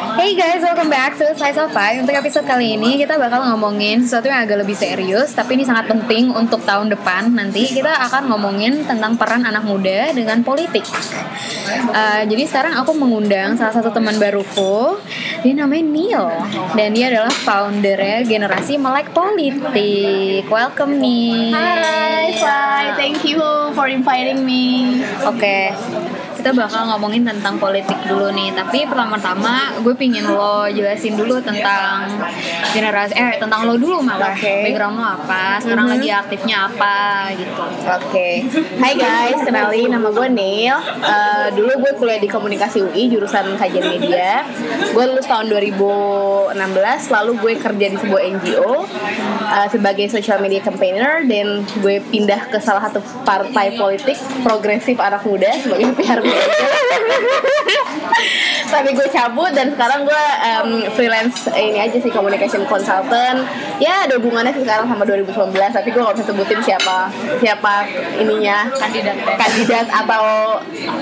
Hey guys, welcome back to Slice of Five. Untuk episode kali ini kita bakal ngomongin sesuatu yang agak lebih serius, tapi ini sangat penting untuk tahun depan. Nanti kita akan ngomongin tentang peran anak muda dengan politik. Uh, jadi sekarang aku mengundang salah satu teman baruku, dia namanya Neil, dan dia adalah foundernya Generasi Melek Politik. Welcome Neil. Hi, Fly. Thank you for inviting me. Oke. Okay kita bakal ngomongin tentang politik dulu nih. Tapi pertama-tama gue pingin lo jelasin dulu tentang generasi eh tentang lo dulu malah. Okay. background lo apa? Sekarang mm -hmm. lagi aktifnya apa gitu. Oke. Okay. Hai guys. Kenalin nama gue Neil. Uh, dulu gue kuliah di komunikasi UI jurusan kajian media. Gue lulus tahun 2016 lalu gue kerja di sebuah NGO uh, eh, sebagai social media campaigner. Dan gue pindah ke salah satu partai politik progresif anak muda sebagai PR tapi gue cabut dan sekarang gue um, freelance ini aja sih communication consultant. Ya ada hubungannya sih sekarang sama 2019 tapi gue gak bisa sebutin siapa siapa ininya. Kandidat. Kandidat atau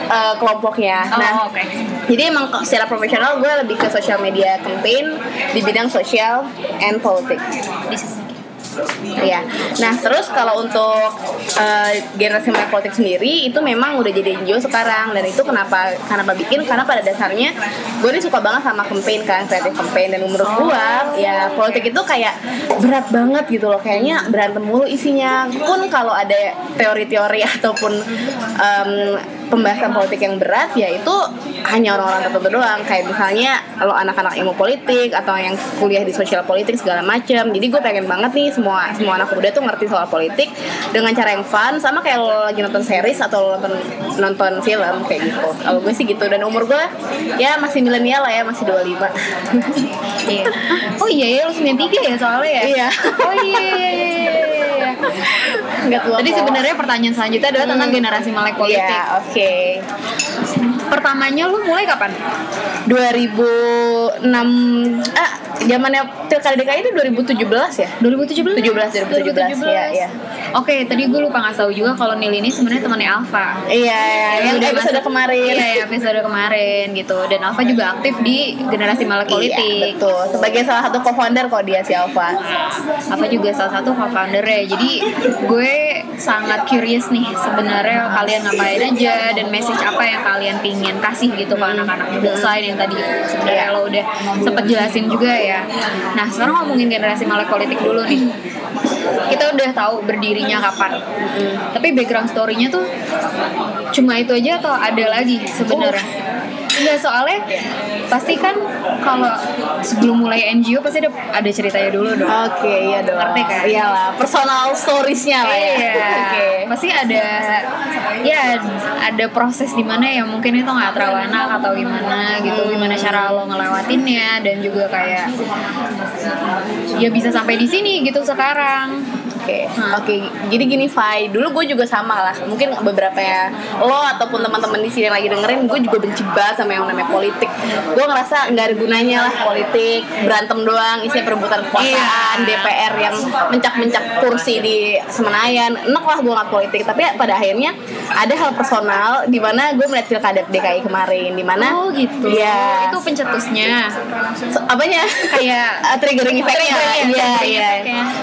uh, kelompoknya. Oh, nah okay. jadi emang secara profesional gue lebih ke social media campaign di bidang sosial and politics Iya. Nah terus kalau untuk uh, generasi melek politik sendiri itu memang udah jadi NGO sekarang. Dan itu kenapa kenapa bikin? Karena pada dasarnya gue ini suka banget sama campaign kan kreatif campaign. Dan menurut gue ya politik itu kayak berat banget gitu loh. Kayaknya berantem mulu isinya. Pun kalau ada teori-teori ataupun um, pembahasan politik yang berat ya itu hanya orang-orang tertentu doang. Kayak misalnya lo anak-anak ilmu politik atau yang kuliah di sosial politik segala macam jadi gue pengen banget nih semua semua anak muda tuh ngerti soal politik dengan cara yang fun sama kayak lo lagi nonton series atau lo nonton nonton film kayak gitu. Kalau gue sih gitu. Dan umur gue ya masih milenial lah ya masih 25 iya. oh iya ya lo 93 ya soalnya ya? Iya. Oh iya, iya, iya, iya. Enggak tua. Jadi sebenarnya pertanyaan selanjutnya adalah tentang hmm. generasi melek politik. Iya, oke. Okay. Pertamanya lu mulai kapan? 2006 ah zamannya Pilkada DKI itu 2017 ya? 2017. 17 2017. 2017. Ya, ya. Oke, okay, tadi gue lupa ngasih tahu juga kalau Nil ini sebenarnya temannya Alfa. Iya, iya yang udah episode masuk, kemarin. Iya, iya, episode kemarin gitu. Dan Alfa juga aktif di generasi Malak Politik. Iya, betul. Sebagai salah satu co-founder kok dia si Alfa. Alfa juga salah satu co-founder ya. Jadi gue sangat curious nih sebenarnya kalian ngapain aja dan message apa yang kalian pingin kasih gitu ke anak-anak muda selain yang tadi sebenarnya lo udah sempet jelasin juga ya. Nah, sekarang ngomongin generasi Malak Politik dulu nih. Kita udah tahu berdirinya kapan. Tapi background storynya tuh cuma itu aja atau ada lagi sebenarnya Enggak soalnya pasti kan kalau sebelum mulai NGO pasti ada ada ceritanya dulu dong. Oke, okay, iya dong. Ngerti kan? Iyalah, personal storiesnya lah ya. Iya. Oke. Okay. Pasti ada ya ada proses di mana ya mungkin itu nggak terlalu enak atau gimana gitu, hmm. gimana cara lo ngelewatinnya dan juga kayak ya bisa sampai di sini gitu sekarang okay. hmm. oke. Okay. jadi gini Fai dulu gue juga sama lah. Mungkin beberapa ya lo ataupun teman-teman di sini lagi dengerin gue juga benci banget sama yang namanya politik. Gue ngerasa nggak ada gunanya lah politik. Berantem doang isinya perebutan kekuasaan yeah. DPR yang mencak-mencak kursi di Semenayan. Enak lah gue nggak politik. Tapi pada akhirnya ada hal personal di mana gue melihat pilkada DKI kemarin di mana oh gitu. Ya itu pencetusnya. So, apanya? Kayak uh, triggering effectnya. Iya iya.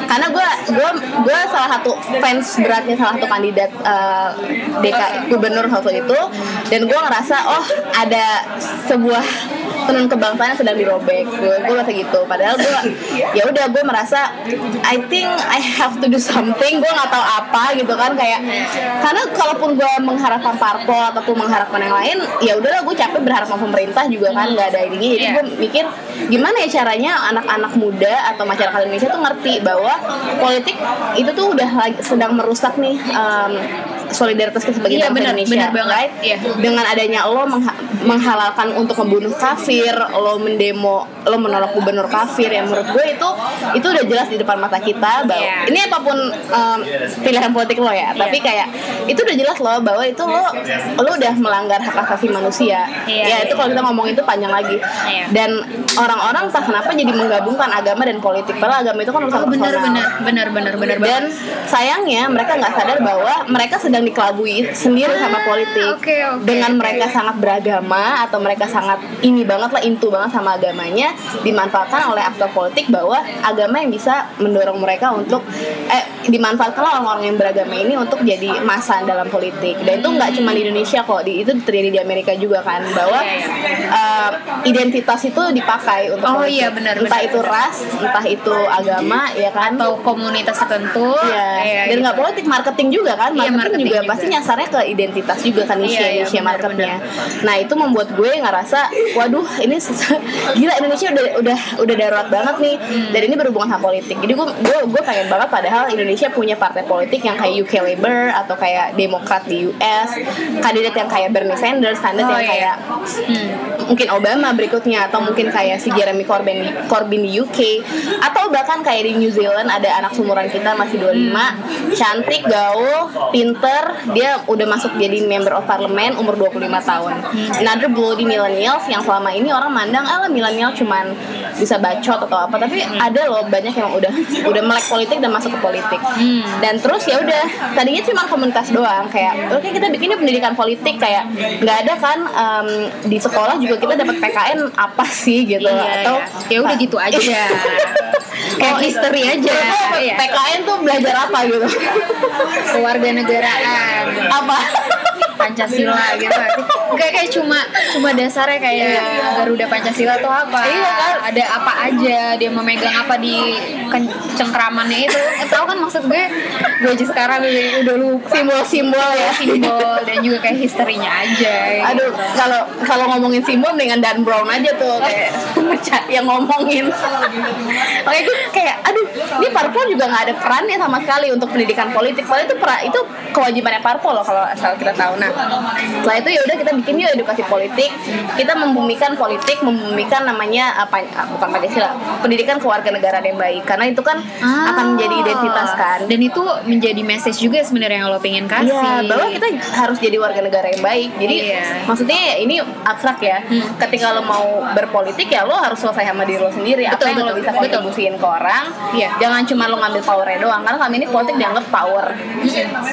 Karena gue gue gue salah satu fans beratnya salah satu kandidat uh, eh, DKI gubernur waktu itu. Dan gue ngerasa oh ada sebuah tenun kebangsaan yang sedang dirobek. Gue gue merasa gitu. Padahal gue ya udah gue merasa I think I have to do something. Gue nggak tahu apa gitu kan kayak karena kalaupun gue mengharapkan parpol ataupun mengharapkan yang lain ya udahlah gue capek berharap sama pemerintah juga kan nggak ada ini jadi gue mikir gimana ya caranya anak-anak muda atau masyarakat Indonesia tuh ngerti bahwa politik itu tuh udah sedang merusak nih um, solidaritas kita sebagai iya, bener, Indonesia bener banget. right? Iya. dengan adanya lo mengha menghalalkan untuk membunuh kafir lo mendemo lo menolak gubernur kafir yang menurut gue itu itu udah jelas di depan mata kita bahwa yeah. ini apa pun um, pilihan politik lo ya yeah. tapi kayak itu udah jelas lo bahwa itu lo lo udah melanggar hak asasi manusia yeah, ya itu kalau kita ngomong itu panjang lagi yeah. dan orang-orang entah kenapa jadi menggabungkan agama dan politik padahal agama itu kan urusan Oh, bener personal. bener bener bener bener dan sayangnya mereka nggak sadar bahwa mereka sedang dikelabui sendiri sama politik. Ah, oke, oke, dengan mereka sangat beragama atau mereka sangat ini banget lah intu banget sama agamanya dimanfaatkan oleh aktor politik bahwa agama yang bisa mendorong mereka untuk eh dimanfaatkan oleh orang-orang yang beragama ini untuk jadi masa dalam politik. Dan itu nggak cuma di Indonesia kok di, itu terjadi di Amerika juga kan bahwa eh, identitas itu dipakai untuk Oh, politik. iya, benar, entah benar, itu ras entah itu agama ya kan? Atau komunitas tertentu. Iya, Iya, dan gitu. nggak politik marketing juga kan, Iya, marketing, marketing juga, juga. pasti nyasarnya ke identitas juga kan niche Iya, iya, niche marketnya. Nah itu membuat gue ngerasa, waduh ini gila Indonesia udah udah udah darurat banget nih, Hmm. dan ini berhubungan sama politik. Jadi gue gue gue pengen banget padahal Indonesia punya partai politik yang kayak UK Labour atau kayak Demokrat di US, kandidat yang kayak Bernie Sanders, kandidat Oh, yang iya. kayak Hmm. Mungkin Obama berikutnya atau mungkin kayak si Jeremy Corbyn di, Corbyn di UK atau bahkan kayak di New Zealand ada anak sumuran kita masih 25 cantik gaul pinter dia udah masuk jadi member of parliament umur 25 tahun. Another bloody millennials yang selama ini orang mandang ah millennial cuman bisa bacot atau apa tapi ada loh banyak yang udah udah melek politik dan masuk ke politik. Dan terus ya udah tadinya cuma komunitas doang kayak oke kita bikinnya pendidikan politik kayak nggak ada kan em, di sekolah juga kita dapat PKN apa sih gitu. Iya, atau iya. ya udah gitu aja. Kayak Oh, history aja. Iya. PKN tuh belajar apa gitu? Keluarga negaraan apa Pancasila gitu Enggak kayak cuma cuma dasarnya kayak Garuda Pancasila tuh apa Iya kan? ada apa aja dia memegang apa di cengkramannya itu eh, tahu kan maksud gue gue aja sekarang udah, udah lupa simbol-simbol ya simbol dan juga kayak historinya aja gitu. Aduh, kalau kalau ngomongin simbol dengan Dan Brown aja tuh kayak yang ngomongin. Oke, gue kayak aduh, ini parpol juga nggak ada perannya sama sekali untuk pendidikan politik. Soalnya itu pra- itu kewajibannya parpol loh kalau asal kita tahu. Nah, setelah itu ya udah kita bikin yuk edukasi politik. Kita membumikan politik, membumikan namanya apa ah, bukan Pancasila, pendidikan kewarganegaraan yang baik. Karena itu kan Ah. akan menjadi identitas kan. dan itu menjadi message juga sebenarnya yang lo pengen kasih Iya, bahwa kita harus jadi warga negara yang baik. Jadi Iya. maksudnya ya ini abstrak ya. Hmm. Ketika lo mau berpolitik ya lo harus selesai sama diri lo sendiri. Apa Betul, yang lo betul, bisa betul. kontribusiin ke orang. Iya. Jangan cuma lo ngambil powernya doang. Karena kami ini politik dianggap power,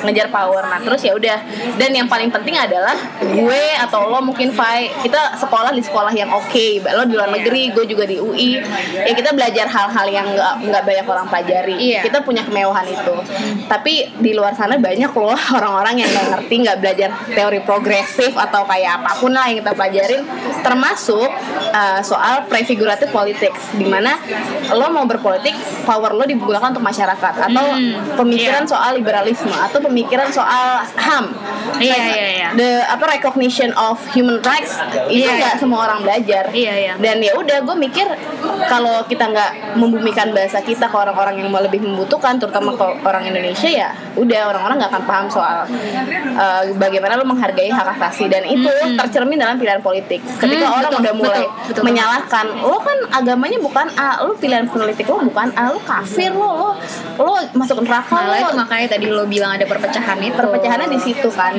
ngejar power. Nah terus ya udah. Dan yang paling penting adalah gue atau lo mungkin Fai kita sekolah di sekolah yang oke. Lo di luar Iya. negeri, gue juga di UI. Ya kita belajar hal-hal yang nggak nggak banyak orang pelajari. Iya. Kita punya kemewahan itu. Tapi di luar sana banyak loh orang-orang yang nggak ngerti, nggak belajar teori progresif atau kayak apa pun lah yang kita pelajarin, termasuk uh, soal prefiguratif politics, di mana lo mau berpolitik, power lo digunakan untuk masyarakat atau Hmm, pemikiran iya. soal liberalisme atau pemikiran soal ham. Iya, iya, iya. The apa recognition of human rights itu Iya, nggak iya. semua orang belajar. Iya, iya. Dan ya udah gue mikir kalau kita nggak membumikan bahasa kita ke orang-orang yang lebih membutuhkan, terutama ke orang Indonesia ya, udah orang-orang nggak akan paham soal uh, bagaimana lo menghargai hak asasi dan itu tercermin dalam pilihan politik. Ketika Hmm, orang betul, udah mulai betul, betul. menyalahkan, lo kan agamanya bukan A, lo pilihan politik lo bukan A, lo kafir lo, lo lo masuk neraka Malah lo. itu makanya tadi lo bilang ada perpecahan itu Perpecahannya di situ kan,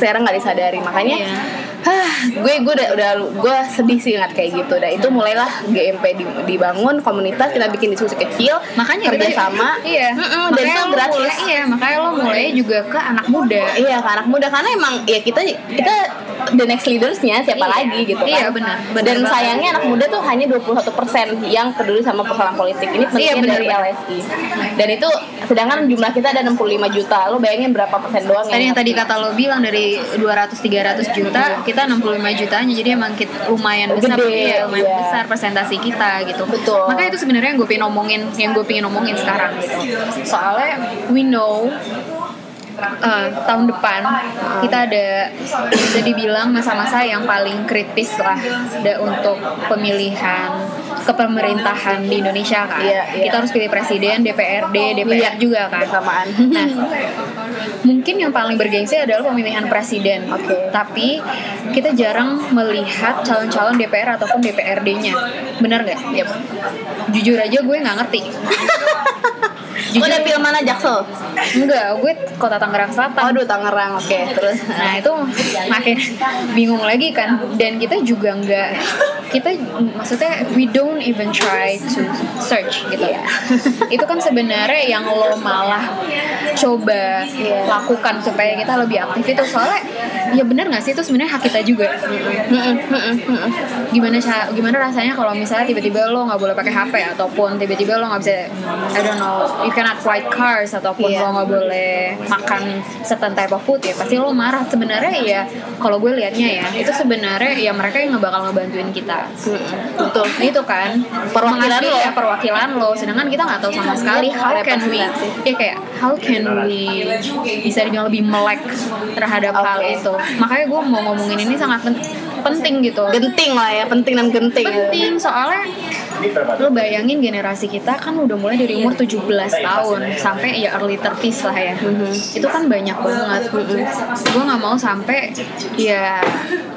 sekarang nggak disadari makanya. Iya. Hah, gue gue udah udah gue sedih sih ngeliat kayak gitu. Dan itu mulailah GMP di- dibangun komunitas kita bikin diskusi kecil, makanya kerja kita- sama, iya Mm-mm, dan makanya itu gratis. mulai, iya makanya lo mulai juga ke anak muda Iya ke anak muda karena emang ya kita kita the next leadersnya siapa Iya. lagi gitu kan. Iya, benar. Dan sayangnya anak muda tuh hanya 21% yang peduli sama persoalan politik. Ini pentingnya Iya, dari. LSI. Dan itu sedangkan jumlah kita ada 65 juta. Lo bayangin berapa persen doang tadi yang tadi kata lo bilang dari 200-300 juta kita 65 jutanya jadi emang kita lumayan besar Gede, iya, lumayan iya. besar presentasi kita gitu Betul. makanya itu sebenarnya yang gue pengen ngomongin yang gue pengen ngomongin sekarang gitu soalnya we know uh, tahun depan kita ada bisa dibilang masa-masa yang paling kritis lah da- untuk pemilihan kepemerintahan di Indonesia kan Iya, iya. kita harus pilih presiden DPRD DPR Iya, juga kan bersamaan. nah mungkin yang paling bergengsi adalah pemilihan presiden Oke. tapi kita jarang melihat calon-calon DPR ataupun DPRD-nya benar nggak? Yep. jujur aja gue nggak ngerti Lo udah film mana Jaksel? enggak gue kota Tangerang Selatan. Aduh Tangerang, oke terus. Nah itu makin bingung lagi kan. Dan kita juga nggak kita maksudnya we don't even try to search gitu. Ya itu kan sebenarnya yang lo malah coba Iya. lakukan supaya kita lebih aktif itu. Soalnya ya bener nggak sih? Itu sebenarnya hak kita juga. Gimana gimana rasanya kalau misalnya tiba-tiba lo nggak boleh pakai HP ataupun tiba-tiba lo nggak bisa I don't know you cannot ride cars ataupun Iya. lo nggak boleh makan certain type of food ya pasti lo marah sebenarnya ya kalau gue liatnya ya itu sebenarnya ya mereka yang nggak bakal ngebantuin kita Mm-mm. Betul. itu kan Perwakilan lo. ya perwakilan lo sedangkan kita nggak tahu sama sekali how can we ya kayak how can we bisa dibilang lebih melek terhadap hal Oke. itu makanya gue mau ngomongin ini sangat pen- penting gitu Genting lah ya, penting dan genting. penting soalnya lo bayangin generasi kita kan udah mulai dari umur 17 tahun sampai ya early 30s lah ya itu kan banyak banget gue nggak mau sampai ya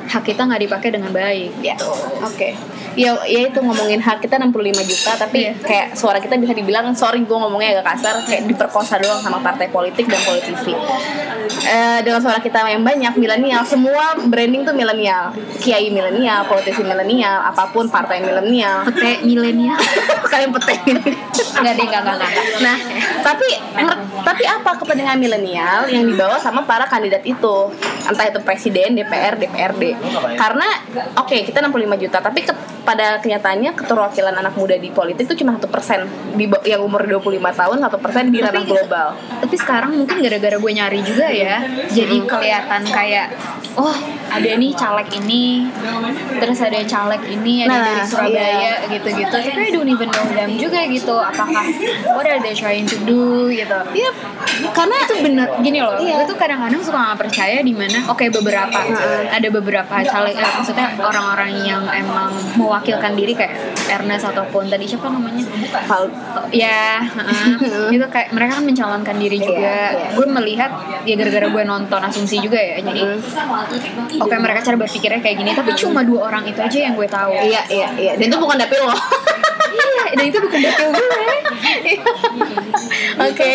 hak kita nggak dipakai dengan baik Ya, oke. Ya, ya itu ngomongin hak kita 65 juta, tapi Iya. kayak suara kita bisa dibilang, sorry gue ngomongnya agak kasar, kayak diperkosa doang sama partai politik dan politisi. Eh, dengan suara kita yang banyak, milenial, semua branding tuh milenial, kiai milenial, politisi milenial, apa pun partai milenial. pete milenial Kalian petek nggak deh nggak nggak nggak nggak. Nah, tapi tapi apa kepentingan milenial yang dibawa sama para kandidat itu? Entah itu presiden, DPR, DPRD. Karena oke, kita 65 juta, tapi ke- pada kenyataannya keterwakilan anak muda di politik itu cuma satu persen. Di yang umur 25 tahun satu persen di ranah global. tapi sekarang mungkin gara-gara gue nyari juga ya jadi kelihatan kayak oh ada nih caleg ini terus ada caleg ini ada Nah, dari Surabaya gitu-gitu. Tapi I don't even know them juga gitu apakah what are they trying to do gitu. Iya, karena itu bener gini loh Iya. gue tuh kadang-kadang suka nggak percaya di mana oke beberapa ada beberapa caleg eh, maksudnya orang-orang yang emang mewakilkan diri kayak Ernest ataupun tadi siapa namanya Val- ya heeh. itu kayak mereka kan mencalonkan diri juga Iya, iya. gue melihat ya gara-gara gue nonton asumsi juga ya jadi oke mereka cara berpikirnya kayak gini tapi cuma dua orang itu aja yang gue tahu Iya, iya, iya. Dan itu bukan dapil loh. iya dan itu bukan dapil gue Oke.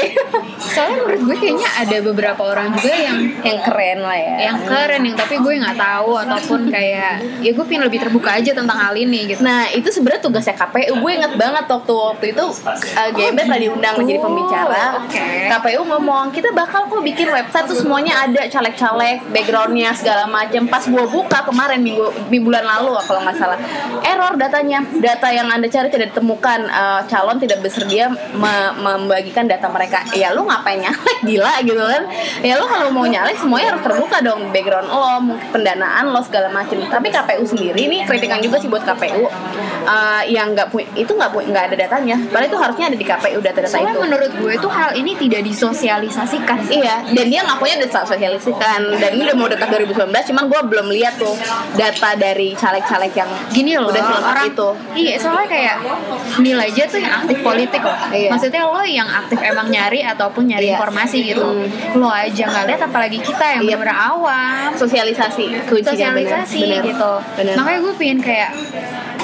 Soalnya menurut gue kayaknya ada beberapa orang juga yang Yang keren lah ya. yang keren yang tapi gue nggak tahu ataupun kayak ya gue pengen lebih terbuka aja tentang hal ini gitu. Nah itu sebenarnya tugasnya KPU Gue inget banget waktu waktu itu uh, GMB telah diundang gitu. menjadi pembicara. Oke. KPU ngomong kita bakal kok bikin website tuh semuanya ada caleg-caleg backgroundnya segala macam Pas gue buka kemarin minggu di bulan lalu kalau nggak salah. Error datanya. Data yang anda cari tidak ditemukan. Uh, Calon tidak bersedia me- membagikan data mereka. Ya lu ngapain nyalek? Gila gitu kan. Ya lu kalau mau nyalek semuanya harus terbuka dong. Background lo, mungkin pendanaan lo segala macam Tapi KPU sendiri nih kritikan juga sih buat KPU uh, yang nggak itu nggak nggak ada datanya. Padahal itu harusnya ada di KPU data-data soalnya itu. menurut gue tuh hal ini tidak disosialisasikan. Iya, dan dia ngakunya udah sosialisasikan dan ini udah mau dekat 2019, cuman gue belum lihat tuh data dari caleg-caleg yang gini loh udah orang itu. iya soalnya kayak nilai aja tuh yang aktif politik loh Iya. maksudnya lo yang aktif emang nyari ataupun nyari Iya. informasi gitu lo aja nggak lihat apalagi kita yang Iya. bener awam Sosialisasi, kuncinya sosialisasi bener. gitu Bener. makanya gue pengen kayak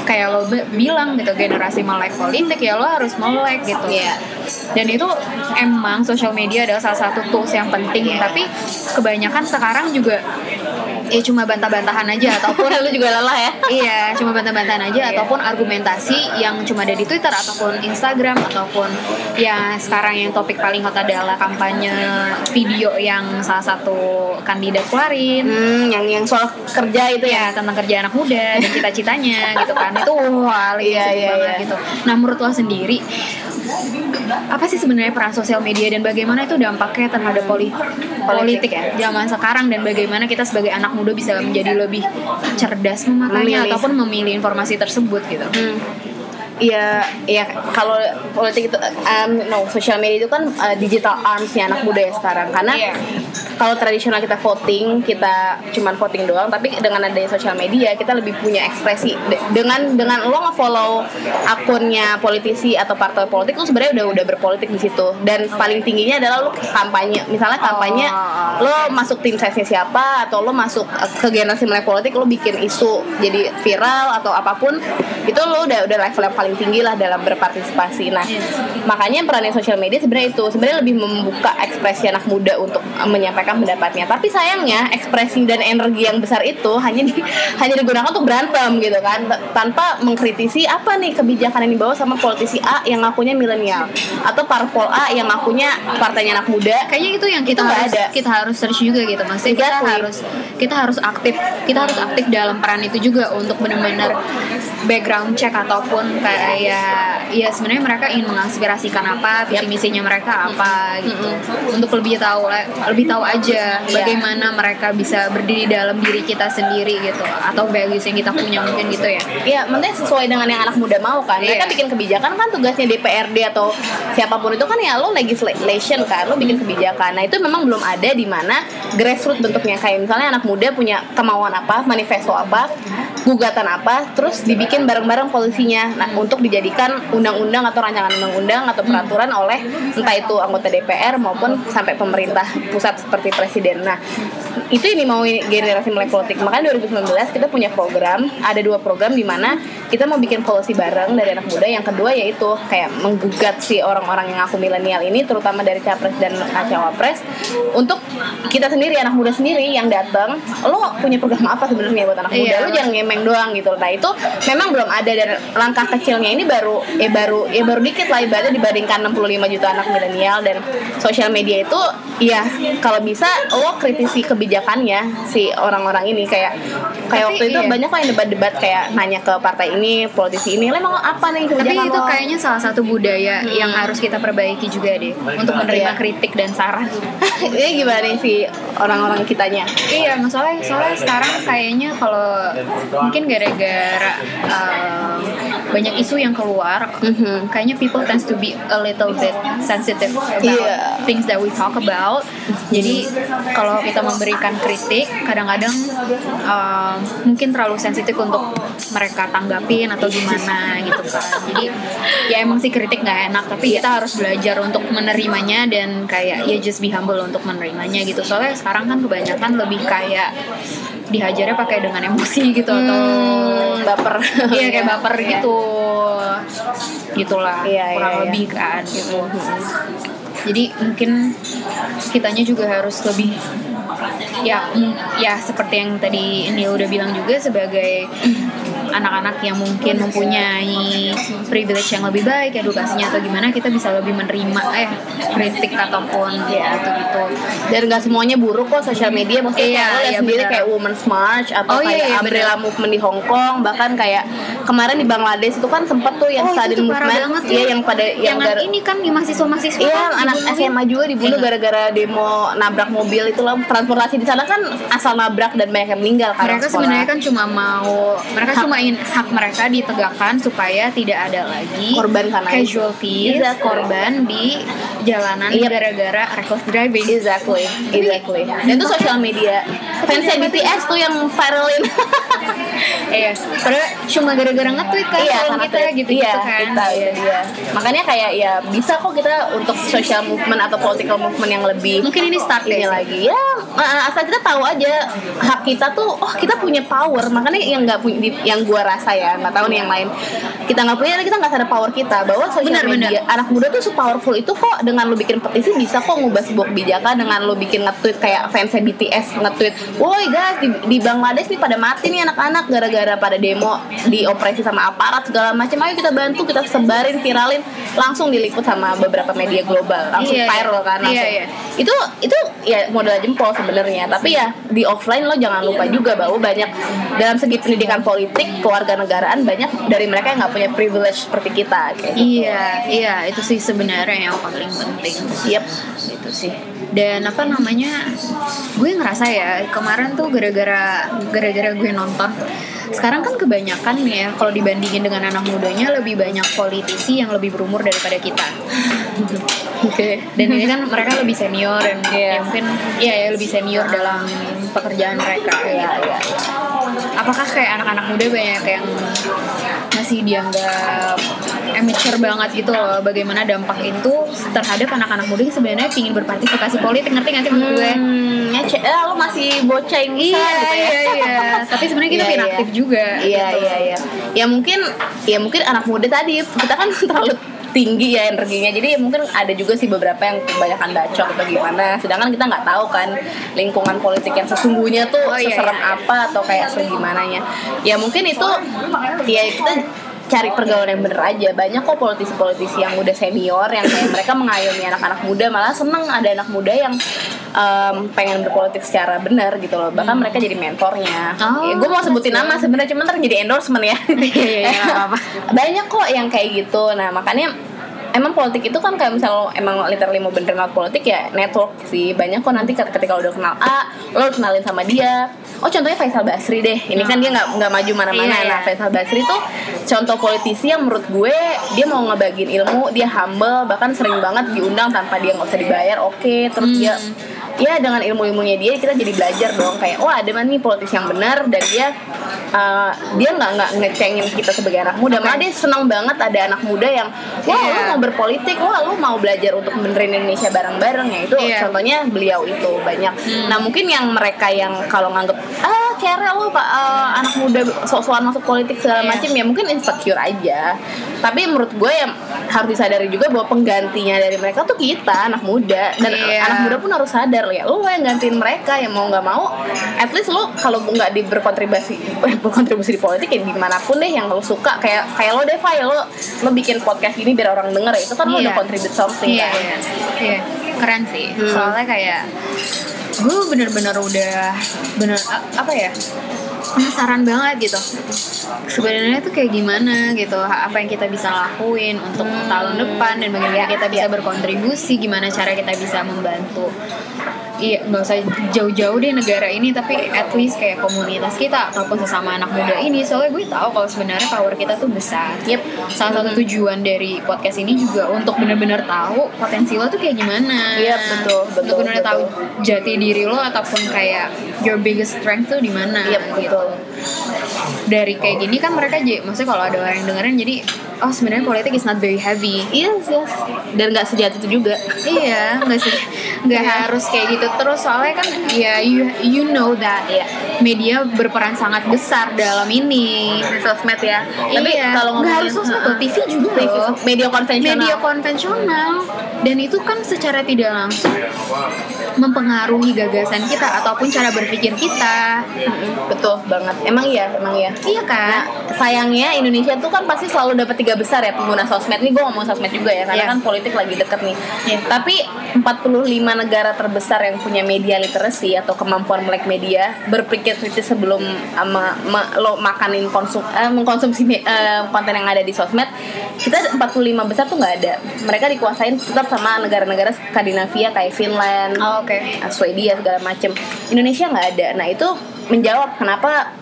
kayak lo bilang gitu generasi melek politik ya lo harus melek gitu Iya. dan itu emang sosial media adalah salah satu tools yang penting Iya. tapi kebanyakan sekarang juga ya cuma bantah-bantahan aja ataupun lu juga lelah ya. Iya, cuma bantah-bantahan aja Iya. ataupun argumentasi yang cuma ada di Twitter ataupun Instagram ataupun ya sekarang yang topik paling hot adalah kampanye video yang salah satu kandidat keluarin. Hmm, yang yang soal kerja itu ya. Ya tentang kerja anak muda dan cita-citanya gitu kan itu wah Iya, iya, banget iya. gitu. Nah menurut lo sendiri apa sih sebenarnya peran sosial media dan bagaimana itu dampaknya terhadap poli politik ya. zaman sekarang dan bagaimana kita sebagai anak muda bisa menjadi lebih cerdas memakainya Memilih. ataupun memilih informasi tersebut gitu. Hmm. Iya, iya. Kalau politik itu um, no, social media itu kan uh, digital armsnya anak muda ya sekarang. Karena Iya. kalau tradisional kita voting kita cuman voting doang tapi dengan adanya sosial media kita lebih punya ekspresi. De- dengan dengan lo nge-follow akunnya politisi atau partai politik lo sebenarnya udah udah berpolitik di situ. Dan paling tingginya adalah lo kampanye. Misalnya kampanye Oh. lo masuk tim sesnya siapa atau lo masuk uh, ke generasi melek politik lo bikin isu jadi viral atau apa pun itu lo udah udah level yang paling tinggi lah dalam berpartisipasi. Nah makanya perannya sosial media sebenarnya itu sebenarnya lebih membuka ekspresi anak muda untuk uh, menyampaikan pendapatnya. Tapi sayangnya ekspresi dan energi yang besar itu hanya di, hanya digunakan untuk berantem gitu kan. Tanpa mengkritisi apa nih kebijakan yang dibawa sama politisi A yang ngakunya milenial atau parpol A yang ngakunya partainya anak muda. Kayaknya itu yang kita Itu harus ada. kita harus search juga gitu maksudnya kita Exactly. harus kita harus aktif kita harus aktif dalam peran itu juga untuk benar-benar background check ataupun kayak ya sebenarnya mereka ingin mengaspirasikan apa visi misinya mereka apa gitu untuk lebih tahu lebih tahu aja Iya. bagaimana mereka bisa berdiri dalam diri kita sendiri gitu atau values yang kita punya mungkin gitu ya Iya, maksudnya sesuai dengan yang anak muda mau kan. Mereka Iya. bikin kebijakan kan tugasnya DPRD atau siapa pun itu kan ya lo legislation kan, lo bikin kebijakan. Nah itu memang belum ada di mana grassroots bentuknya kayak misalnya anak muda punya kemauan apa, manifesto apa, gugatan apa, terus dibikin bareng-bareng polisinya. Nah untuk dijadikan undang-undang atau rancangan undang-undang atau peraturan oleh entah itu anggota DPR maupun sampai pemerintah pusat seperti presiden. Nah itu ini mau generasi melek politik. Makanya 2019 kita punya program, ada dua program di mana kita mau bikin policy bareng dari anak muda. Yang kedua yaitu kayak menggugat si orang-orang yang aku milenial ini, terutama dari capres dan cawapres, untuk kita sendiri anak muda sendiri yang datang. Lo punya program apa sebenarnya buat anak muda? Iya. Lo jangan ngemeng doang gitu. Nah itu memang belum ada dan langkah kecilnya ini baru eh baru ya baru dikit lah ibaratnya dibandingkan 65 juta anak milenial dan sosial media itu ya kalau bisa lo kritisi kebijakannya si orang-orang ini kayak kayak Tapi waktu itu iya. banyak kok yang debat-debat kayak nanya ke partai ini politisi ini "Lo emang apa nih tapi kebijakan itu lo?" kayaknya salah satu budaya yang harus kita perbaiki juga deh untuk menerima Iya. kritik dan saran ini gimana nih si orang-orang kitanya Iya, masalah soalnya sekarang kayaknya kalau mungkin gara-gara um, banyak isu yang keluar, Mhm. kayaknya people tends to be a little bit sensitive about Iya. things that we talk about. Jadi kalau kita memberikan kritik, kadang-kadang um, mungkin terlalu sensitif untuk mereka tanggapin atau gimana gitu kan. Jadi ya emang sih kritik nggak enak, tapi kita harus belajar untuk menerimanya dan kayak ya just be humble untuk menerimanya gitu. Soalnya sekarang kan kebanyakan lebih kayak dihajarnya pakai dengan emosi gitu atau Hmm, baper. Iya kayak baper gitu. Gitulah Iya, kurang iya, iya. lebih kan gitu. Jadi mungkin kitanya juga harus lebih ya ya seperti yang tadi ini udah bilang juga sebagai anak-anak yang mungkin mempunyai privilege yang lebih baik edukasinya atau gimana kita bisa lebih menerima eh kritik ataupun Iya. gitu gitu dan nggak semuanya buruk kok sosial media maksudnya Iya, kayak iya, sendiri benar. kayak Women's March atau Oh, iya, kayak iya, Umbrella benar. Movement di Hong Kong bahkan kayak kemarin di Bangladesh itu kan sempet tuh yang oh parah movement iya ya. yang pada yang yang gara- ini kan yang mahasiswa-mahasiswa Iya, kan anak. SMA juga dibunuh Iya. gara-gara demo nabrak mobil itu loh. Transportasi di sana kan asal nabrak dan banyak yang meninggal kan. mereka sebenarnya kan cuma mau mereka cuma ingin hak mereka ditegakkan supaya tidak ada lagi Korban karena casualties Exactly. korban di jalanan Yep. gara-gara reckless driving. Exactly, exactly. Dan itu sosial media. Fansnya BTS tuh yang viralin. Iya, padahal cuma gara-gara nge-tweet kan iya, karena kita gitu iya, kan. kita, iya, iya. Makanya kayak ya bisa kok kita untuk social movement atau political movement yang lebih Mungkin ini start ini deh. lagi ya uh, asal kita tahu aja hak kita tuh oh kita punya power makanya yang nggak punya yang gua rasa ya nggak tahu nih yang lain. Kita nggak punya kita nggak sadar power kita. Bahwa social Benar, media anak muda tuh sepowerful itu kok dengan lu bikin petisi bisa kok ngubah sebuah kebijakan dengan lu bikin nge-tweet kayak fansnya BTS nge-tweet woi guys di, di Bangladesh nih pada mati nih anak-anak gara-gara pada demo dioperasi sama aparat segala macam. Ayo kita bantu kita sebarin viralin langsung diliput sama beberapa media global. Langsung Iya, iya. viral kan langsung. Iya, iya. itu itu ya modal jempol sebenarnya. Tapi ya di offline lo jangan lupa juga bahwa banyak dalam segi pendidikan politik kewarganegaraan banyak dari mereka yang nggak punya privilege seperti kita kayak gitu. Iya, iya itu sih sebenarnya yang paling penting. Yep. Itu sih. Dan apa namanya? Gue ngerasa ya kemarin tuh gara-gara gara-gara gue nonton. Sekarang kan kebanyakan nih ya kalau dibandingin dengan anak mudanya lebih banyak politisi yang lebih berumur daripada kita. oke Dan ini kan mereka lebih senior dan Iya. ya mungkin ya, ya lebih senior dalam pekerjaan mereka. Iya, iya. Apakah kayak anak-anak muda banyak yang masih dianggap amateur banget gitu loh bagaimana dampak itu terhadap anak-anak muda yang sebenarnya ingin berpartisipasi politik ngerti gak sih maksud gue? Hmm, ya, eh, lo masih bocah yang Iya gitu ya. iya iya. Tapi sebenarnya kita Iya, iya. aktif juga. Iya gitu. iya iya. Ya mungkin ya mungkin anak muda tadi kita kan terlalu tinggi ya energinya. Jadi mungkin ada juga sih beberapa yang kebanyakan bacot atau gimana. Sedangkan kita nggak tahu kan lingkungan politik yang sesungguhnya tuh Oh, iya, seserem iya. apa atau kayak segimananya ya mungkin itu ya kita cari pergaulan yang bener aja. Banyak kok politisi-politisi yang udah senior yang kayak mereka mengayomi anak-anak muda malah seneng ada anak muda yang em, pengen berpolitik secara benar gitu loh. Bahkan mereka jadi mentornya. Hmm. Oh, ya, gue mau sebutin nama sebenarnya cuma ntar jadi endorsement ya. Iya, iya, iya, apa-apa. banyak kok yang kayak gitu. Nah makanya emang politik itu kan kayak misalnya lo emang literally mau benerin alat politik ya network sih. Banyak kok nanti ketika udah kenal A lo kenalin sama dia. Oh contohnya Faisal Basri deh. Ini kan dia nggak nggak maju mana-mana. Iya, iya. nah Faisal Basri tuh contoh politisi yang menurut gue dia mau ngebagiin ilmu dia humble bahkan sering banget diundang tanpa dia nggak usah dibayar. Oke terus dia ya dengan ilmu-ilmunya dia kita jadi belajar dong. Kayak wah ada mana nih politisi yang benar? Dan dia uh, dia nggak nggak ngecengin kita sebagai anak muda. Malah dia senang banget ada anak muda yang wah lu Iya. mau berpolitik wah lu mau belajar untuk benerin Indonesia bareng-bareng ya itu Iya. contohnya beliau itu banyak nah mungkin yang mereka yang kalau nganggep ah kere lu pak uh, anak muda sok-sokan masuk politik segala Iya. macam ya mungkin insecure aja tapi menurut gue yang harus disadari juga bahwa penggantinya dari mereka tuh kita anak muda dan Iya. anak muda pun harus sadar ya lu yang gantiin mereka yang mau nggak mau at least lu kalau nggak di berkontribusi berkontribusi di politik ya di mana pun deh yang lu suka kayak kayak lo deh Fai lo lo bikin podcast gini biar orang denger ya itu kan lo Iya. udah contribute something Iya, kan iya, iya. keren sih. Hmm. Soalnya kayak gue bener-bener udah bener apa ya penasaran banget gitu. Sebenarnya tuh kayak gimana gitu, apa yang kita bisa lakuin untuk Hmm. tahun depan dan bagaimana Iya, kita bisa iya. berkontribusi, gimana cara kita bisa membantu. Iya, nggak usah jauh-jauh deh negara ini, tapi at least kayak komunitas kita ataupun sesama anak muda ini. Soalnya gue tahu kalau sebenarnya power kita tuh besar. Yep. Salah satu tujuan dari podcast ini juga untuk benar-benar tahu potensi lo tuh kayak gimana. Iya, betul, betul, Untuk benar-benar tahu jati diri lo ataupun kayak your biggest strength tuh di mana. Yep, gitu. betul. Dari kayak gini kan mereka jadi, maksudnya kalau ada orang yang dengerin jadi oh sebenarnya politik is not very heavy. yes yes dan nggak sejati itu juga iya, nggak sih, nggak harus kayak gitu terus soalnya kan ya you you know that Iya. media berperan sangat besar dalam ini. sosmed ya tapi Iya, kalau nggak harus sosmed loh, TV juga TV, loh. media konvensional media konvensional dan itu kan secara tidak langsung mempengaruhi gagasan kita ataupun cara berpikir kita. Mm-mm, betul banget. Emang iya emang iya. Iya kan sayangnya Indonesia tuh kan pasti selalu dapat tiga besar ya pengguna sosmed. Nih gue ngomong sosmed juga ya karena Iya. kan politik lagi deket nih. Iya. tapi 45 negara terbesar yang punya media literasi atau kemampuan melek media berpikir kritis sebelum ama, ma- lo makanin konsum eh, mengkonsumsi me- eh, konten yang ada di sosmed kita 45 besar tuh nggak ada. Mereka dikuasain tetap sama negara-negara Skandinavia kayak Finland Oh, uh, Swedia segala macem. Indonesia nggak ada. Nah itu menjawab kenapa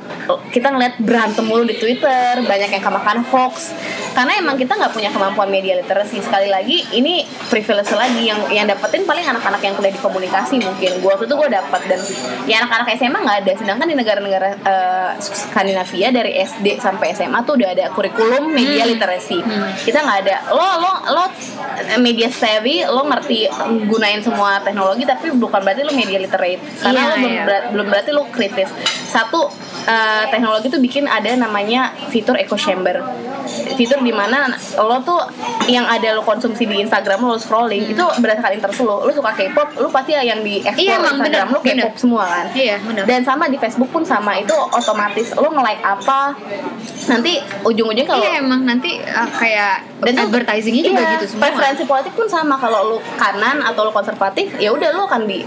kita ngeliat berantem mulu di Twitter banyak yang kemakan hoax? Karena emang kita nggak punya kemampuan media literasi. Sekali lagi ini privilege lagi yang yang dapetin paling anak-anak yang kuliah di komunikasi mungkin. Gua waktu itu gue dapat dan ya anak-anak SMA nggak ada. Sedangkan di negara-negara eh, Skandinavia dari SD sampai SMA tuh udah ada kurikulum media literasi. Kita nggak ada. Lo lo lo eh, media savvy lo ngerti gunain semua teknologi tapi bukan berarti lo media literate. Karena Iya, lo belum, iya. ber- belum berarti lo kritis satu eh, teknologi tuh bikin ada namanya fitur echo chamber. Fitur di mana lo tuh yang ada lo konsumsi di Instagram lo scrolling itu berdasarkan interest lo lo suka K-pop lo pasti yang di explore Iya, emang Instagram bener, lo K-pop semua kan? Iya dan sama di Facebook pun sama itu otomatis lo nge-like apa. Nanti ujung-ujungnya kalau iya emang nanti uh, kayak Dan tuh- advertisingnya juga iya, gitu semua. preferensi politik pun sama. Kalau lu kanan atau lu konservatif ya udah lu akan di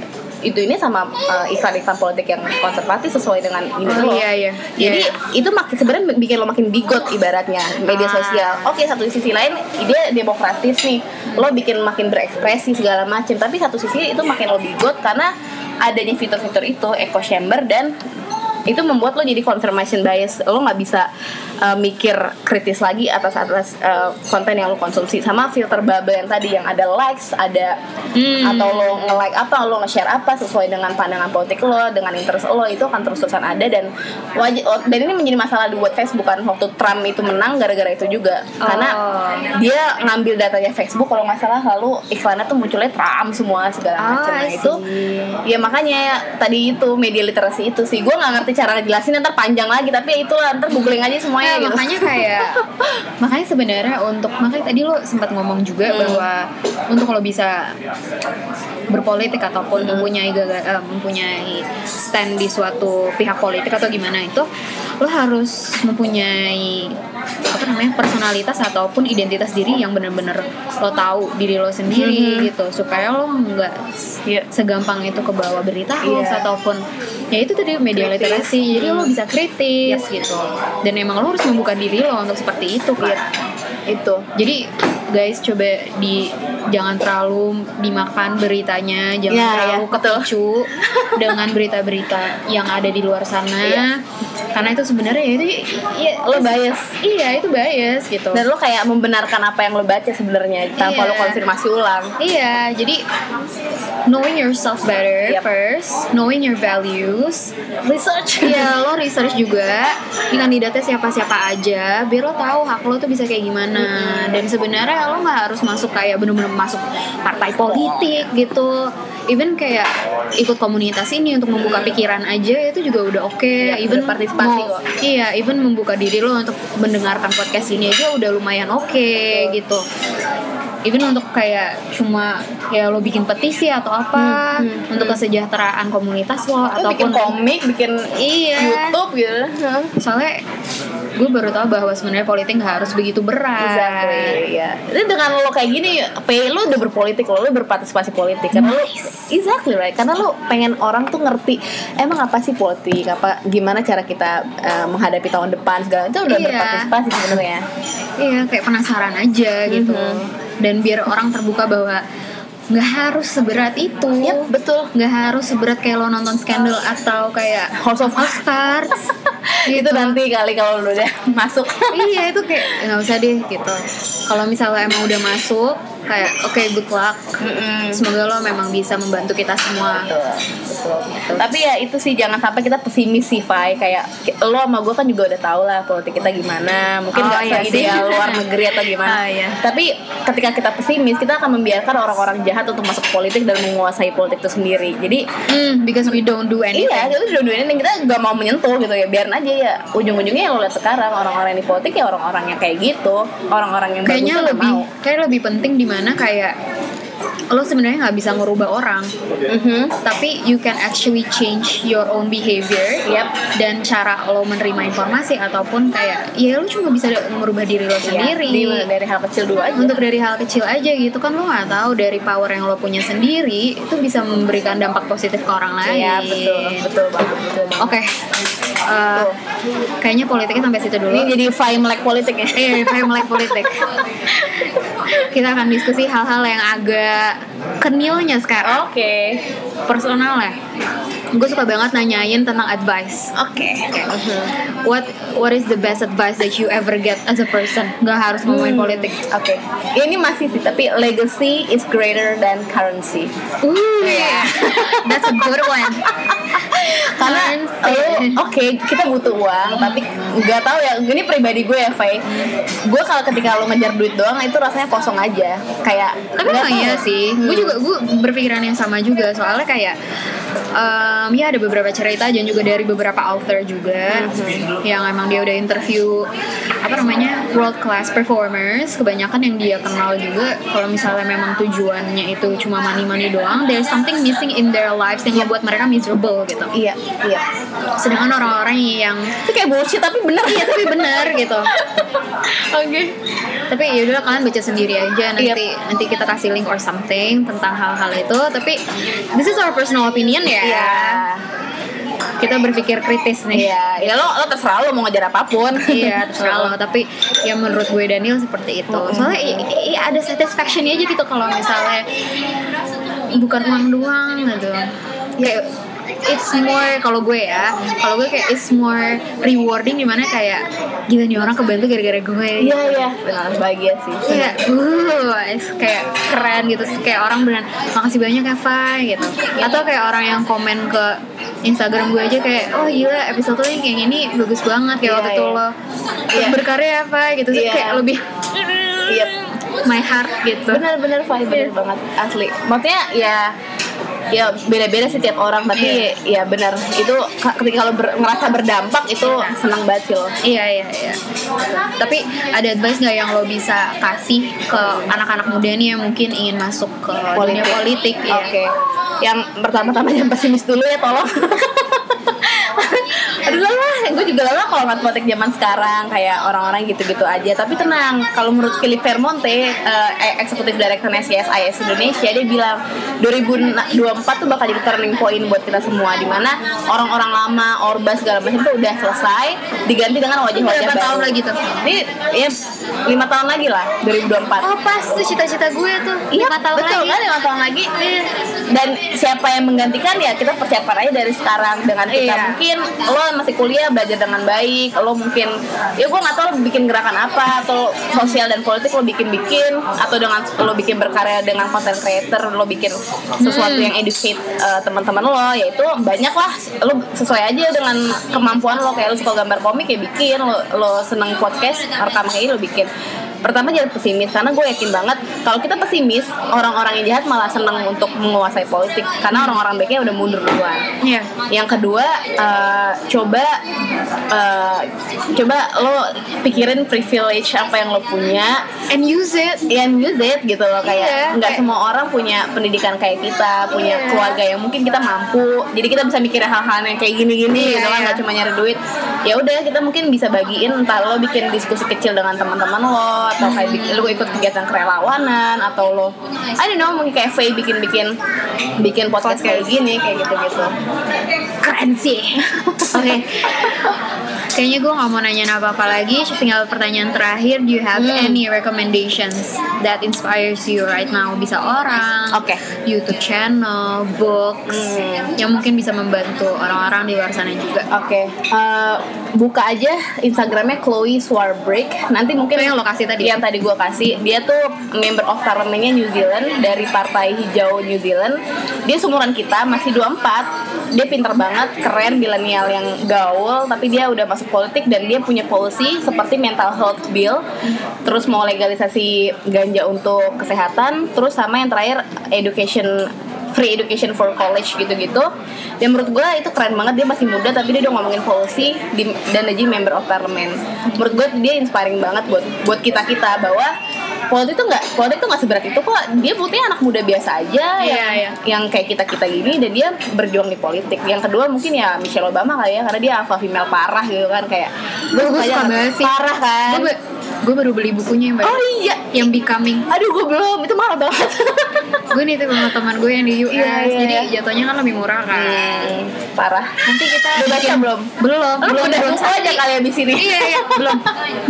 itu ini sama uh, iklan-iklan politik yang konservatif sesuai dengan ini Oh, lo. iya, iya. Jadi Iya. itu makin sebenarnya bikin lo makin bigot ibaratnya media Ah. sosial. Oke satu sisi lain dia demokratis nih, lo bikin makin berekspresi segala macam. Tapi satu sisi itu makin lo bigot karena adanya fitur-fitur itu echo chamber dan itu membuat lo jadi confirmation bias lo nggak bisa uh, mikir kritis lagi atas atas uh, konten yang lo konsumsi. Sama filter bubble yang tadi yang ada likes ada Hmm. atau lo nge-like apa lo nge-share apa sesuai dengan pandangan politik lo dengan interest lo itu akan terus terusan ada dan wajib dan ini menjadi masalah buat Facebook kan waktu Trump itu menang gara-gara itu juga. Karena Oh. dia ngambil datanya Facebook kalau nggak salah lalu iklannya tuh munculnya Trump semua segala Ah, macam. Nah itu ya makanya tadi itu media literasi itu sih. Gue nggak ngerti cara ngejelasin ntar panjang lagi tapi ya itulah ntar googling aja semuanya gitu. makanya kayak makanya sebenarnya untuk makanya tadi lo sempat ngomong juga Hmm. bahwa untuk kalau bisa berpolitik ataupun Hmm. mempunyai eh, mempunyai stand di suatu pihak politik atau gimana itu lo harus mempunyai apa namanya personalitas ataupun identitas diri yang bener-bener lo tahu diri lo sendiri Mhm. gitu supaya lo nggak Iya. segampang itu ke bawah berita hoax Iya. ataupun ya itu tadi media Kritis. literasi jadi lo bisa kritis gitu dan emang lo harus membuka diri lo untuk seperti itu kan Iya. Itu. jadi guys coba di jangan terlalu dimakan beritanya jangan Iya, terlalu betul. kepicu dengan berita-berita yang ada di luar sana Iya. karena itu sebenarnya ya itu ya, Lo bias. iya itu bias gitu Dan lo kayak membenarkan apa yang lo baca sebenarnya tanpa Iya. lo konfirmasi ulang. Iya, jadi knowing yourself better Yep. first, knowing your values, Research. Iya, lo research juga di kandidatnya siapa-siapa aja, biar lo tahu hak lo tuh bisa kayak gimana. Dan sebenarnya lo nggak harus masuk kayak bener-bener masuk partai politik gitu. Even kayak ikut komunitas ini untuk membuka pikiran aja itu juga udah oke. Iya, even berpartisipasi mau- kok. Iya, even membuka diri lo untuk mendengarkan podcast ini aja udah lumayan oke gitu. Even untuk kayak cuma ya lo bikin petisi atau apa Hmm, hmm, untuk kesejahteraan komunitas lo Lo bikin ataupun komik, bikin Iya. YouTube gitu. soalnya gue baru tahu bahwa sebenarnya politik nggak harus begitu berat Exactly, ya. Jadi dengan lo kayak gini, P lo udah berpolitik lo, lo berpartisipasi politik karena lo exactly right. Karena lo pengen orang tuh ngerti emang apa sih politik, apa gimana cara kita uh, menghadapi tahun depan segala itu udah Iya. berpartisipasi sebenarnya. iya kayak penasaran aja gitu Mhm. Dan biar orang terbuka bahwa nggak harus seberat itu Yap, betul. nggak harus seberat kayak lo nonton skandal atau kayak House of Oscars itu nanti kali kalau lo udah masuk. iya itu kayak nggak usah deh gitu kalau misalnya emang udah masuk kayak oke good luck Mm-mm. semoga lo memang bisa membantu kita semua Betul, betul. Tapi ya itu sih jangan sampai kita pesimis sih, Fai. Kayak lo sama gue kan juga udah tau lah politik kita gimana. Mungkin Oh, nggak iya sih. seideal luar negeri atau gimana. Ah, iya. Tapi ketika kita pesimis, kita akan membiarkan orang-orang jahat untuk masuk politik dan menguasai politik itu sendiri. Jadi Hmm, because we don't do anything Iya, kita udah dua ini kita gak mau menyentuh gitu ya. Biarin aja ya. Ujung-ujungnya yang lo lihat sekarang orang-orang yang di politik ya orang-orang yang kayak gitu, orang-orang yang kayaknya lebih mau. kayak lebih penting di mana kayak lo sebenarnya nggak bisa ngerubah orang Mhm. tapi you can actually change your own behavior Yep. dan cara lo menerima informasi ataupun kayak ya lo cuma bisa merubah diri lo sendiri Iya, di- dari hal kecil dulu aja. untuk dari hal kecil aja gitu kan lo nggak tahu dari power yang lo punya sendiri itu bisa memberikan dampak positif ke orang lain Iya, betul, betul banget, betul oke eh, kayaknya politiknya sampai situ dulu Ini jadi Fai melek politik ya. Eh, saya mulai politik. Kita akan diskusi hal-hal yang agak kenilnya sekarang. Oke. Personal ya. Gue suka banget nanyain tentang advice. Oke. What What is the best advice that you ever get as a person? Gak harus ngomongin Hmm. politik. Oke. Ini masih sih, tapi legacy is greater than currency. Uh, Iya. that's a good one. Karena oke kita butuh uang, tapi nggak tahu ya. Ini pribadi gue ya, Faye. Gue kalau ketika lo ngejar duit doang itu rasanya kosong aja. Kayak Tapi emang iya sih. Hmm. Gue juga gue berpikiran yang sama juga. Soalnya kayak em, ya ada beberapa cerita dan juga dari beberapa author juga yang emang dia udah interview apa namanya world class performers. Kebanyakan yang dia kenal juga kalau misalnya memang tujuannya itu cuma money money doang, there's something missing in their lives yang membuat mereka miserable gitu. Iya, iya. Sedangkan orang-orang yang Itu kayak bullshit tapi bener. iya tapi benar gitu. Oke. tapi ya udah kalian baca sendiri aja nanti Yep. nanti kita kasih link or something tentang hal-hal itu tapi this is our personal opinion ya Iya. Kita berpikir kritis nih. Iya, ya lo lo terserah lo mau ngejar apa pun. iya terserah lo. Tapi ya menurut gue Daniel seperti itu. Soalnya i- i- ada satisfaction aja gitu kalau misalnya bukan uang doang gitu. Ya it's more kalau gue ya kalau gue kayak it's more rewarding di mana kayak gila nih orang kebantu gara-gara gue Iya, iya. Benar, bahagia sih. kayak uh kayak keren gitu kayak orang beneran makasih banyak ya Fai gitu atau kayak orang yang komen ke Instagram gue aja kayak oh gila episode lo yang kayak gini bagus banget kayak Iya, waktu itu iya. lo Iya. berkarya ya Fai gitu Iya. kayak lebih Iya. my heart gitu Benar-benar Fai, benar banget asli. Maksudnya ya ya beda-beda sih tiap orang tapi ya benar itu ka- ketika lo ber- ngerasa berdampak itu senang banget sih lo Iya iya iya. Tapi ada advice nggak yang lo bisa kasih ke anak-anak muda nih yang mungkin ingin masuk ke dunia politik? ya? Oke. Yang pertama-tama yang pesimis dulu ya tolong. Aduh lah, gue juga lelah kalau politik zaman sekarang kayak orang-orang gitu-gitu aja. Tapi tenang, kalau menurut Philip Vermonte, eh, eksekutif direkturnya CSIS Indonesia, dia bilang 2024 tuh bakal jadi turning point buat kita semua, di mana orang-orang lama, orba segala macam tuh udah selesai, diganti dengan wajah-wajah baru. tahun lagi tuh? Ini ya lima tahun lagi lah, 2024. Oh pas tuh cita-cita gue tuh Iya lima tahun betul lagi. kan lima tahun lagi. Iya. Dan siapa yang menggantikan ya kita persiapan aja dari sekarang dengan kita Iya. mungkin lo masih kuliah belajar dengan baik, lo mungkin ya gue nggak tahu lo bikin gerakan apa atau sosial dan politik lo bikin bikin atau dengan lo bikin berkarya dengan content creator lo bikin sesuatu Hmm. yang educate uh, teman-teman lo yaitu banyak lah lo sesuai aja dengan kemampuan lo kayak lo suka gambar komik ya bikin lo lo seneng podcast rekam kayak lo bikin pertama jangan pesimis karena gue yakin banget kalau kita pesimis orang-orang yang jahat malah seneng untuk menguasai politik karena orang-orang baiknya udah mundur duluan Iya. yang kedua eh, coba eh, coba lo pikirin privilege apa yang lo punya And use it. and use it gitu loh kayak Iya, nggak kayak- semua orang punya pendidikan kayak kita punya Iya. keluarga yang mungkin kita mampu jadi kita bisa mikirin hal-hal yang kayak gini-gini gitu kan iya. nggak cuma nyari duit ya udah kita mungkin bisa bagiin entah lo bikin diskusi kecil dengan teman-teman lo atau kayak bikin, lo ikut kegiatan kerelawanan atau lo I don't know mungkin kayak Faye bikin-bikin bikin podcast, kayak gini kayak gitu-gitu Keren sih. Oke. Kayaknya gue nggak mau nanya apa-apa lagi. Tinggal pertanyaan terakhir. Do you have Hmm. any recommendations that inspires you right now? Bisa orang, Oke. YouTube channel, books, Hmm. yang mungkin bisa membantu orang-orang di luar sana juga. Oke, eh, buka aja Instagramnya Chloe Swarbrick. Nanti mungkin yang lo kasih tadi? Yang tadi gue kasih, dia tuh member of parlemennya New Zealand dari Partai Hijau New Zealand. Dia seumuran kita, masih 24 Dia pinter banget, keren, milenial yang gaul, tapi dia udah masuk politik dan dia punya policy seperti mental health bill, terus mau legalisasi ganja untuk kesehatan, terus sama yang terakhir education free education for college gitu-gitu. Dan menurut gue itu keren banget dia masih muda tapi dia udah ngomongin policy di, dan dia member of parliament. Menurut gue dia inspiring banget buat buat kita kita bahwa politik tuh nggak politik tuh nggak seberat itu kok dia buktinya anak muda biasa aja Iya, yang iya. yang kayak kita kita gini dan dia berjuang di politik yang kedua mungkin ya Michelle Obama kali ya karena dia alpha female parah gitu kan kayak Gue suka banget sih. parah kan Gue gue baru beli bukunya yang baru. oh iya Yang Becoming. aduh gue belum itu mahal banget gue nih tuh sama teman gue yang di US. Iya, iya, Jadi iya. jatuhnya kan lebih murah kan. Hmm, parah Nanti kita Udah baca belum? Belum, Lu belum udah belum buku aja kali abis ini Iya, iya, belum.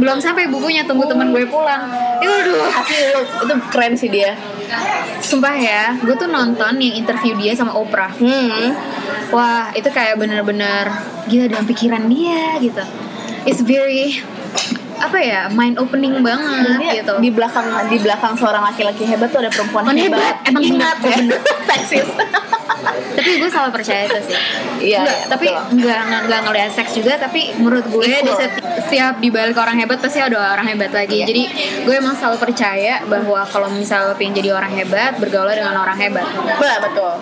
Belum sampai bukunya, tunggu teman gue pulang. Itu aduh, Asli lu, itu keren sih dia sumpah ya, gue tuh nonton yang interview dia sama Oprah. Hmm Wah, itu kayak bener-bener gila dalam pikiran dia gitu. It's very apa ya, mind opening banget Dia gitu. di belakang di belakang seorang laki-laki hebat tuh ada perempuan Perempuan hebat. hebat, emang ingat bener, ya. Seksis. tapi gue selalu percaya itu sih. Iya, Nggak, iya, tapi betul. nggak nggak ngeliat seks juga tapi menurut gue di Equal. setiap di balik orang hebat pasti ada orang hebat lagi Iya. jadi gue emang selalu percaya bahwa kalau misalnya pengen jadi orang hebat bergaul dengan orang hebat Betul, betul.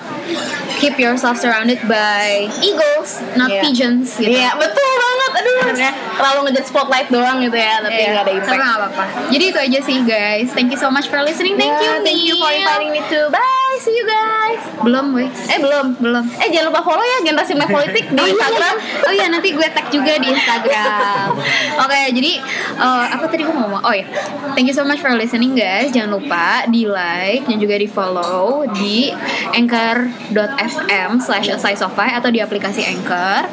keep yourself surrounded by eagles not Iya. pigeons gitu Iya, betul banget. Aduh. Karena- Terlalu ngejat spotlight doang gitu ya, tapi Iya, nggak ada impact. tapi apa-apa jadi itu aja sih guys thank you so much for listening thank you Yeah, thank you for inviting me too. Bye, see you guys. belum gue Eh belum, belum Eh jangan lupa follow ya generasi Mac politik di Oh iya, Instagram. iya. Oh iya nanti gue tag juga di Instagram. Oke jadi eh, apa tadi gue ngomong? Oh ya, thank you so much for listening guys. Jangan lupa di like dan juga di follow di anchor.fm slash atau di aplikasi Anchor.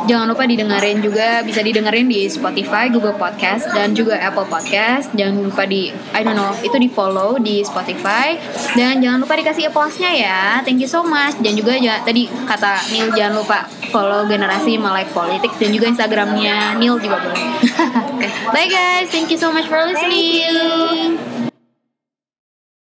Jangan lupa didengerin juga bisa didengerin di Spotify, Google Podcast dan juga Apple Podcast. Jangan lupa di I don't know itu di follow di Spotify dan jangan lupa dikasih applause-nya ya. Thank you so much dan juga ja- tadi kata Neil jangan lupa follow generasi Melek Politik dan juga Instagramnya Neil juga boleh. Bye guys, thank you so much for listening.